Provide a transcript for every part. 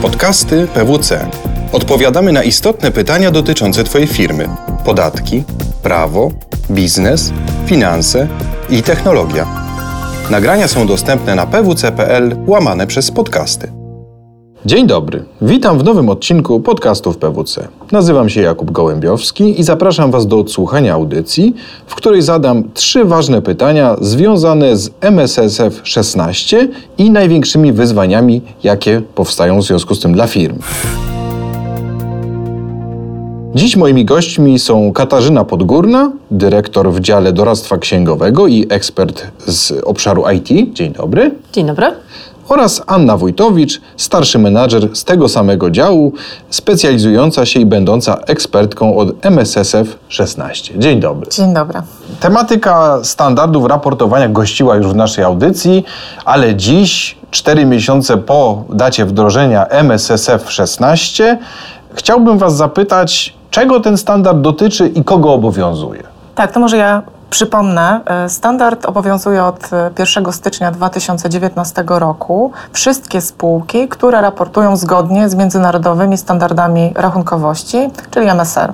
Podcasty PWC. Odpowiadamy na istotne pytania dotyczące Twojej firmy: podatki, prawo, biznes, finanse i technologia. Nagrania są dostępne na pwc.pl łamane przez podcasty. Dzień dobry. Witam w nowym odcinku podcastów PWC. Nazywam się Jakub Gołębiowski i zapraszam Was do odsłuchania audycji, w której zadam trzy ważne pytania związane z MSSF 16 i największymi wyzwaniami, jakie powstają w związku z tym dla firm. Dziś moimi gośćmi są Katarzyna Podgórna, dyrektor w dziale doradztwa księgowego i ekspert z obszaru IT. Dzień dobry. Dzień dobry oraz Anna Wójtowicz, starszy menadżer z tego samego działu, specjalizująca się i będąca ekspertką od MSSF 16. Dzień dobry. Dzień dobry. Tematyka standardów raportowania gościła już w naszej audycji, ale dziś, cztery miesiące po dacie wdrożenia MSSF 16, chciałbym Was zapytać, czego ten standard dotyczy i kogo obowiązuje? Tak, to może ja Przypomnę, e, standard obowiązuje od 1 e, stycznia 2019 roku. Wszystkie spółki, które raportują zgodnie z międzynarodowymi standardami rachunkowości, czyli MSR.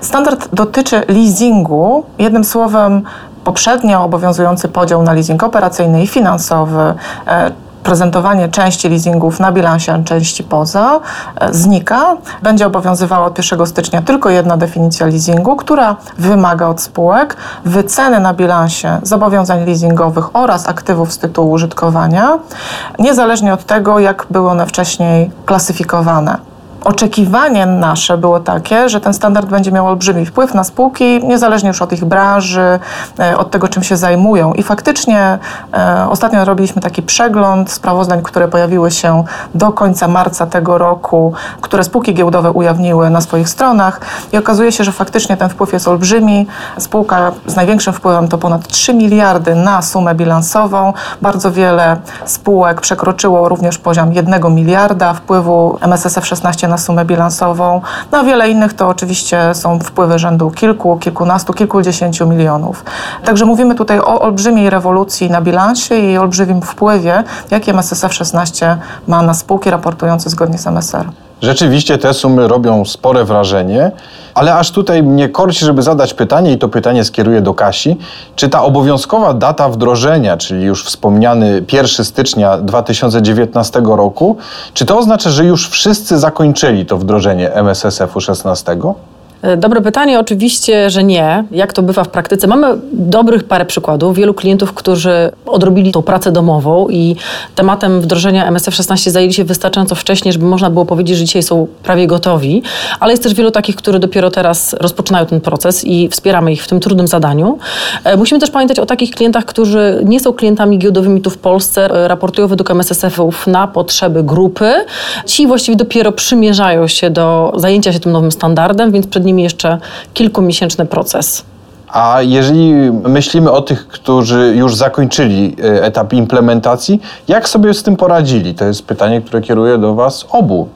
Standard dotyczy leasingu. Jednym słowem, poprzednio obowiązujący podział na leasing operacyjny i finansowy e, prezentowanie części leasingów na bilansie, części poza e, znika. Będzie obowiązywała od 1 stycznia tylko jedna definicja leasingu, która wymaga od spółek wyceny na bilansie zobowiązań leasingowych oraz aktywów z tytułu użytkowania, niezależnie od tego, jak były one wcześniej klasyfikowane oczekiwanie nasze było takie, że ten standard będzie miał olbrzymi wpływ na spółki, niezależnie już od ich branży, e, od tego, czym się zajmują. I faktycznie e, ostatnio robiliśmy taki przegląd sprawozdań, które pojawiły się do końca marca tego roku, które spółki giełdowe ujawniły na swoich stronach i okazuje się, że faktycznie ten wpływ jest olbrzymi. Spółka z największym wpływem to ponad 3 miliardy na sumę bilansową. Bardzo wiele spółek przekroczyło również poziom 1 miliarda wpływu MSSF 16 na sumę bilansową. Na wiele innych to oczywiście są wpływy rzędu kilku, kilkunastu, kilkudziesięciu milionów. Także mówimy tutaj o olbrzymiej rewolucji na bilansie i olbrzymim wpływie, jaki MSSF 16 ma na spółki raportujące zgodnie z MSR. Rzeczywiście te sumy robią spore wrażenie, ale aż tutaj mnie korci, żeby zadać pytanie i to pytanie skieruję do Kasi. Czy ta obowiązkowa data wdrożenia, czyli już wspomniany 1 stycznia 2019 roku, czy to oznacza, że już wszyscy zakończyli to wdrożenie MSSF-u 16? E, dobre pytanie, oczywiście, że nie. Jak to bywa w praktyce? Mamy dobrych parę przykładów. Wielu klientów, którzy odrobili tą pracę domową i tematem wdrożenia MSF 16 zajęli się wystarczająco wcześnie, żeby można było powiedzieć, że dzisiaj są prawie gotowi. Ale jest też wielu takich, którzy dopiero teraz rozpoczynają ten proces i wspieramy ich w tym trudnym zadaniu. E, musimy też pamiętać o takich klientach, którzy nie są klientami giełdowymi tu w Polsce, e, raportują według MSSF-ów na potrzeby grupy. Ci właściwie dopiero przymierzają się do zajęcia się tym nowym standardem, więc przed nimi jeszcze kilkumiesięczny proces. A jeżeli myślimy o tych, którzy już zakończyli e, etap implementacji, jak sobie z tym poradzili? To jest pytanie, które kieruję do Was obu.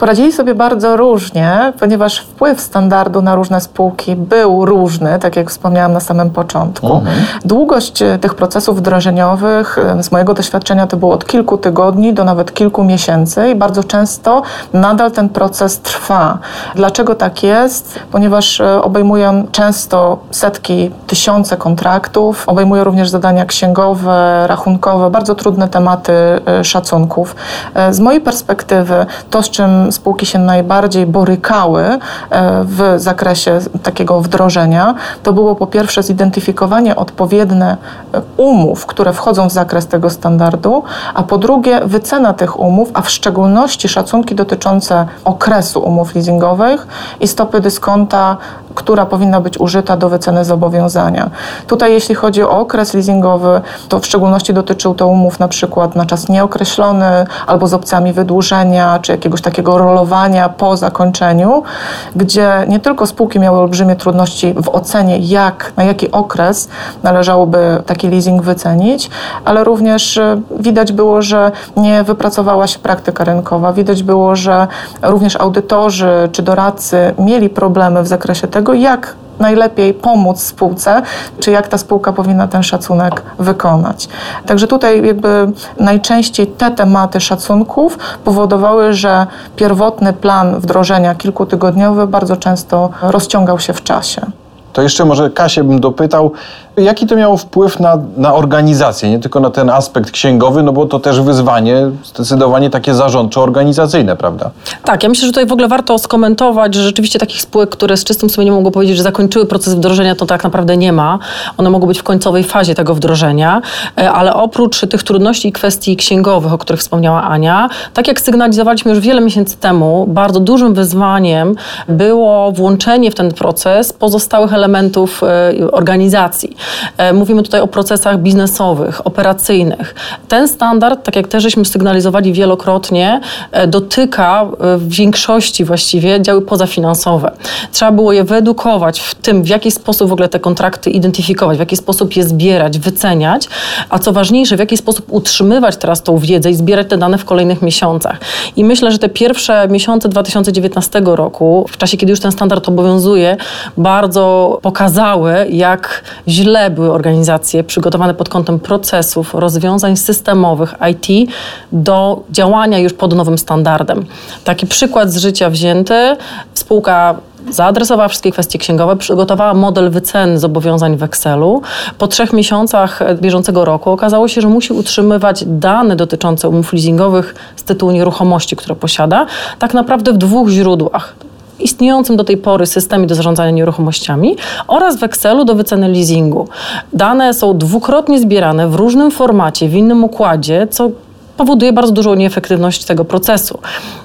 Poradzili sobie bardzo różnie, ponieważ wpływ standardu na różne spółki był różny, tak jak wspomniałam na samym początku. Mhm. Długość e, tych procesów wdrożeniowych, e, z mojego doświadczenia, to było od kilku tygodni do nawet kilku miesięcy i bardzo często nadal ten proces trwa. Dlaczego tak jest? Ponieważ e, obejmują często setki, tysiące kontraktów, obejmują również zadania księgowe, rachunkowe, bardzo trudne tematy szacunków. Z mojej perspektywy, to z czym spółki się najbardziej borykały e, w zakresie takiego wdrożenia, to było po pierwsze zidentyfikowanie odpowiednie e, umów, które wchodzą w zakres tego standardu, a po drugie wycena tych umów, a w szczególności szacunki dotyczące okresu umów leasingowych i stopy dyskonta, która powinna być użyta do wyceny zobowiązania. Tutaj jeśli chodzi o okres leasingowy, to w szczególności dotyczył to umów na przykład na czas nieokreślony albo z opcjami wydłużenia, czy jakiegoś takiego rolowania po zakończeniu, gdzie nie tylko spółki miały olbrzymie trudności w ocenie, jak, na jaki okres należałoby taki leasing wycenić, ale również e, widać było, że nie wypracowała się praktyka rynkowa. Widać było, że również audytorzy czy doradcy mieli problemy w zakresie tego, jak najlepiej pomóc spółce, czy jak ta spółka powinna ten szacunek wykonać. Także tutaj jakby najczęściej te tematy szacunków powodowały, że pierwotny plan wdrożenia kilkutygodniowy bardzo często rozciągał się w czasie. To jeszcze może Kasię bym dopytał, Jaki to miało wpływ na, na organizację, nie tylko na ten aspekt księgowy, no bo to też wyzwanie zdecydowanie takie zarządczo-organizacyjne, prawda? Tak, ja myślę, że tutaj w ogóle warto skomentować, że rzeczywiście takich spółek, które z czystym sumieniem mogą powiedzieć, że zakończyły proces wdrożenia, to tak naprawdę nie ma. One mogą być w końcowej fazie tego wdrożenia, e, ale oprócz tych trudności i kwestii księgowych, o których wspomniała Ania, tak jak sygnalizowaliśmy już wiele miesięcy temu, bardzo dużym wyzwaniem było włączenie w ten proces pozostałych elementów e, organizacji. E, mówimy tutaj o procesach biznesowych, operacyjnych. Ten standard, tak jak też żeśmy sygnalizowali wielokrotnie, e, dotyka e, w większości właściwie działy pozafinansowe. Trzeba było je wyedukować w tym, w jaki sposób w ogóle te kontrakty identyfikować, w jaki sposób je zbierać, wyceniać, a co ważniejsze, w jaki sposób utrzymywać teraz tą wiedzę i zbierać te dane w kolejnych miesiącach. I myślę, że te pierwsze miesiące 2019 roku, w czasie, kiedy już ten standard obowiązuje, bardzo pokazały, jak źle źle były organizacje przygotowane pod kątem procesów, rozwiązań systemowych IT do działania już pod nowym standardem. Taki przykład z życia wzięty. Spółka zaadresowała wszystkie kwestie księgowe, przygotowała model wyceny zobowiązań w Excelu. Po trzech miesiącach bieżącego roku okazało się, że musi utrzymywać dane dotyczące umów leasingowych z tytułu nieruchomości, które posiada, tak naprawdę w dwóch źródłach istniejącym do tej pory systemie do zarządzania nieruchomościami oraz w Excelu do wyceny leasingu. Dane są dwukrotnie zbierane w różnym formacie, w innym układzie, co powoduje bardzo dużą nieefektywność tego procesu.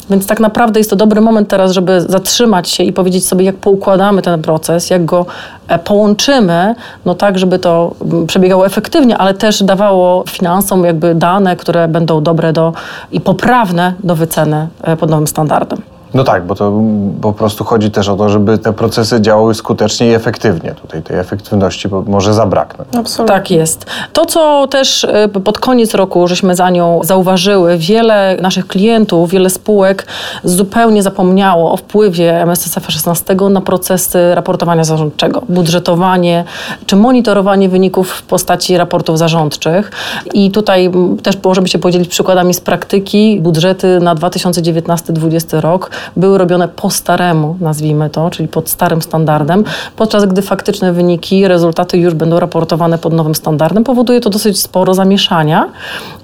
Więc tak naprawdę jest to dobry moment teraz, żeby zatrzymać się i powiedzieć sobie, jak poukładamy ten proces, jak go e, połączymy, no tak, żeby to mm, przebiegało efektywnie, ale też dawało finansom jakby dane, które będą dobre do i poprawne do wyceny e, pod nowym standardem. No tak, bo to po prostu chodzi też o to, żeby te procesy działały skutecznie i efektywnie. Tutaj tej efektywności może zabraknąć. Absolutnie. Tak jest. To, co też y, pod koniec roku żeśmy za nią zauważyły, wiele naszych klientów, wiele spółek zupełnie zapomniało o wpływie MSSF 16 na procesy raportowania zarządczego, budżetowanie czy monitorowanie wyników w postaci raportów zarządczych. I tutaj też możemy się podzielić przykładami z praktyki. Budżety na 2019-2020 rok były robione po staremu, nazwijmy to, czyli pod starym standardem, podczas gdy faktyczne wyniki, rezultaty już będą raportowane pod nowym standardem. Powoduje to dosyć sporo zamieszania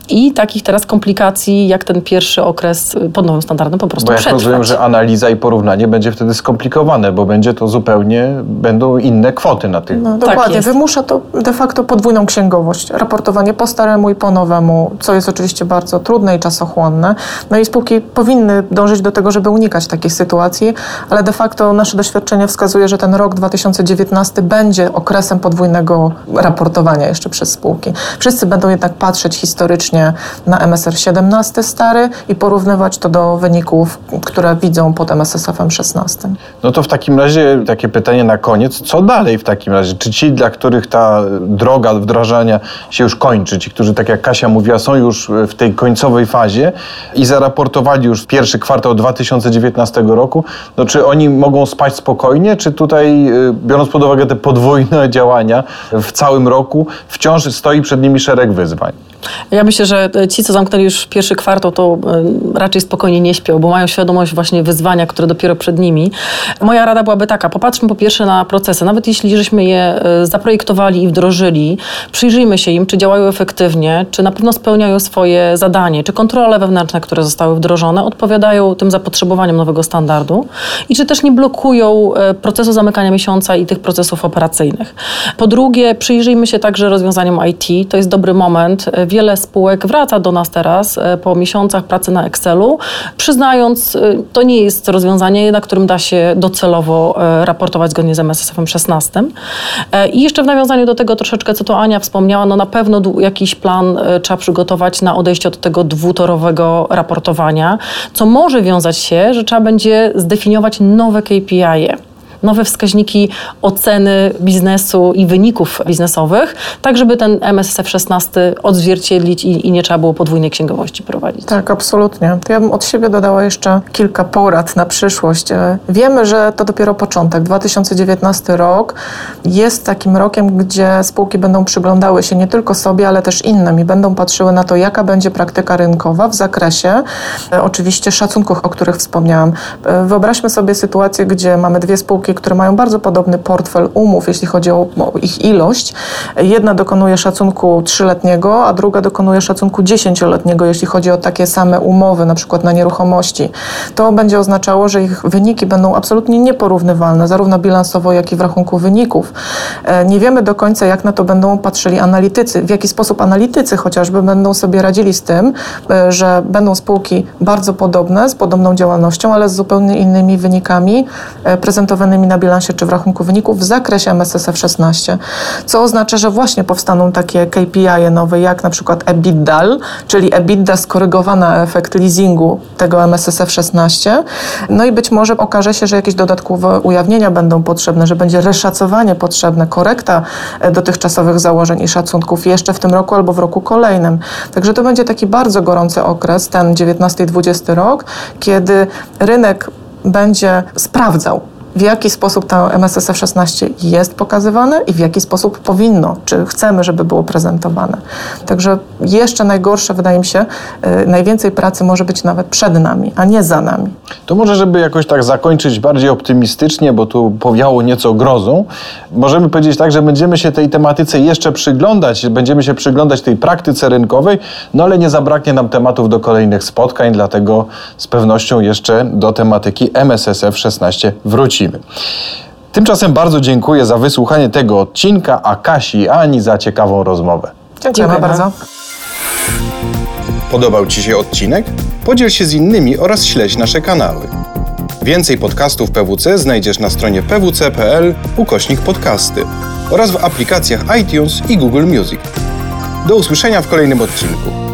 i takich teraz komplikacji, jak ten pierwszy okres pod nowym standardem po prostu Bo ja przetrwać. rozumiem, że analiza i porównanie będzie wtedy skomplikowane, bo będzie to zupełnie, będą inne kwoty na tych. No, dokładnie, tak wymusza to de facto podwójną księgowość. Raportowanie po staremu i po nowemu, co jest oczywiście bardzo trudne i czasochłonne. No i spółki powinny dążyć do tego, żeby unikać takich sytuacji, ale de facto nasze doświadczenie wskazuje, że ten rok 2019 będzie okresem podwójnego raportowania jeszcze przez spółki. Wszyscy będą jednak patrzeć historycznie na MSR 17 stary i porównywać to do wyników, które widzą pod MSSF 16. No to w takim razie takie pytanie na koniec, co dalej w takim razie? Czy ci, dla których ta droga wdrażania się już kończy, ci, którzy tak jak Kasia mówiła, są już w tej końcowej fazie i zaraportowali już pierwszy kwartał 2019 roku, no czy oni mogą spać spokojnie, czy tutaj, y, biorąc pod uwagę te podwójne działania w całym roku, wciąż stoi przed nimi szereg wyzwań? Ja myślę, że ci, co zamknęli już pierwszy kwartał, to e, raczej spokojnie nie śpią, bo mają świadomość właśnie wyzwania, które dopiero przed nimi. Moja rada byłaby taka, popatrzmy po pierwsze na procesy. Nawet jeśli żeśmy je e, zaprojektowali i wdrożyli, przyjrzyjmy się im, czy działają efektywnie, czy na pewno spełniają swoje zadanie, czy kontrole wewnętrzne, które zostały wdrożone, odpowiadają tym zapotrzebowaniom nowego standardu i czy też nie blokują e, procesu zamykania miesiąca i tych procesów operacyjnych. Po drugie, przyjrzyjmy się także rozwiązaniom IT. To jest dobry moment wiele spółek wraca do nas teraz e, po miesiącach pracy na Excelu, przyznając, e, to nie jest rozwiązanie, na którym da się docelowo e, raportować zgodnie z MSSF 16. I jeszcze w nawiązaniu do tego troszeczkę, co to Ania wspomniała, no na pewno jakiś plan trzeba przygotować na odejście od tego dwutorowego raportowania, co może wiązać się, że trzeba będzie zdefiniować nowe KPI. -e nowe wskaźniki oceny biznesu i wyników biznesowych, tak żeby ten MSSF 16 odzwierciedlić i, i nie trzeba było podwójnej księgowości prowadzić. Tak, absolutnie. Ja bym od siebie dodała jeszcze kilka porad na przyszłość. E, wiemy, że to dopiero początek. 2019 rok jest takim rokiem, gdzie spółki będą przyglądały się nie tylko sobie, ale też innym i będą patrzyły na to, jaka będzie praktyka rynkowa w zakresie e, oczywiście szacunków, o których wspomniałam. E, wyobraźmy sobie sytuację, gdzie mamy dwie spółki, które mają bardzo podobny portfel umów, jeśli chodzi o, ich ilość. Jedna dokonuje szacunku trzyletniego, a druga dokonuje szacunku dziesięcioletniego, jeśli chodzi o takie same umowy, na przykład na nieruchomości. To będzie oznaczało, że ich wyniki będą absolutnie nieporównywalne, zarówno bilansowo, jak i w rachunku wyników. E, nie wiemy do końca, jak na to będą patrzyli analitycy, w jaki sposób analitycy chociażby będą sobie radzili z tym, e, że będą spółki bardzo podobne, z podobną działalnością, ale z zupełnie innymi wynikami e, prezentowanymi na bilansie czy w rachunku wyników w zakresie MSSF 16, co oznacza, że właśnie powstaną takie KPI nowe, jak na przykład EBITDAL, czyli EBITDA skorygowana efekt leasingu tego MSSF 16. No i być może okaże się, że jakieś dodatkowe ujawnienia będą potrzebne, że będzie reszacowanie potrzebne, korekta e, dotychczasowych założeń i szacunków jeszcze w tym roku albo w roku kolejnym. Także to będzie taki bardzo gorący okres, ten 19 i 20 rok, kiedy rynek będzie sprawdzał, w jaki sposób to MSSF 16 jest pokazywane i w jaki sposób powinno, czy chcemy, żeby było prezentowane. Także jeszcze najgorsze, wydaje mi się, yy, najwięcej pracy może być nawet przed nami, a nie za nami. To może, żeby jakoś tak zakończyć bardziej optymistycznie, bo tu powiało nieco grozą, możemy powiedzieć tak, że będziemy się tej tematyce jeszcze przyglądać, będziemy się przyglądać tej praktyce rynkowej, no ale nie zabraknie nam tematów do kolejnych spotkań, dlatego z pewnością jeszcze do tematyki MSSF 16 wrócimy wrócimy. Tymczasem bardzo dziękuję za wysłuchanie tego odcinka, a Kasi i Ani za ciekawą rozmowę. Dziękujemy, Dziękujemy bardzo. Podobał Ci się odcinek? Podziel się z innymi oraz śledź nasze kanały. Więcej podcastów PWC znajdziesz na stronie pwc.pl ukośnik podcasty oraz w aplikacjach iTunes i Google Music. Do usłyszenia w kolejnym odcinku.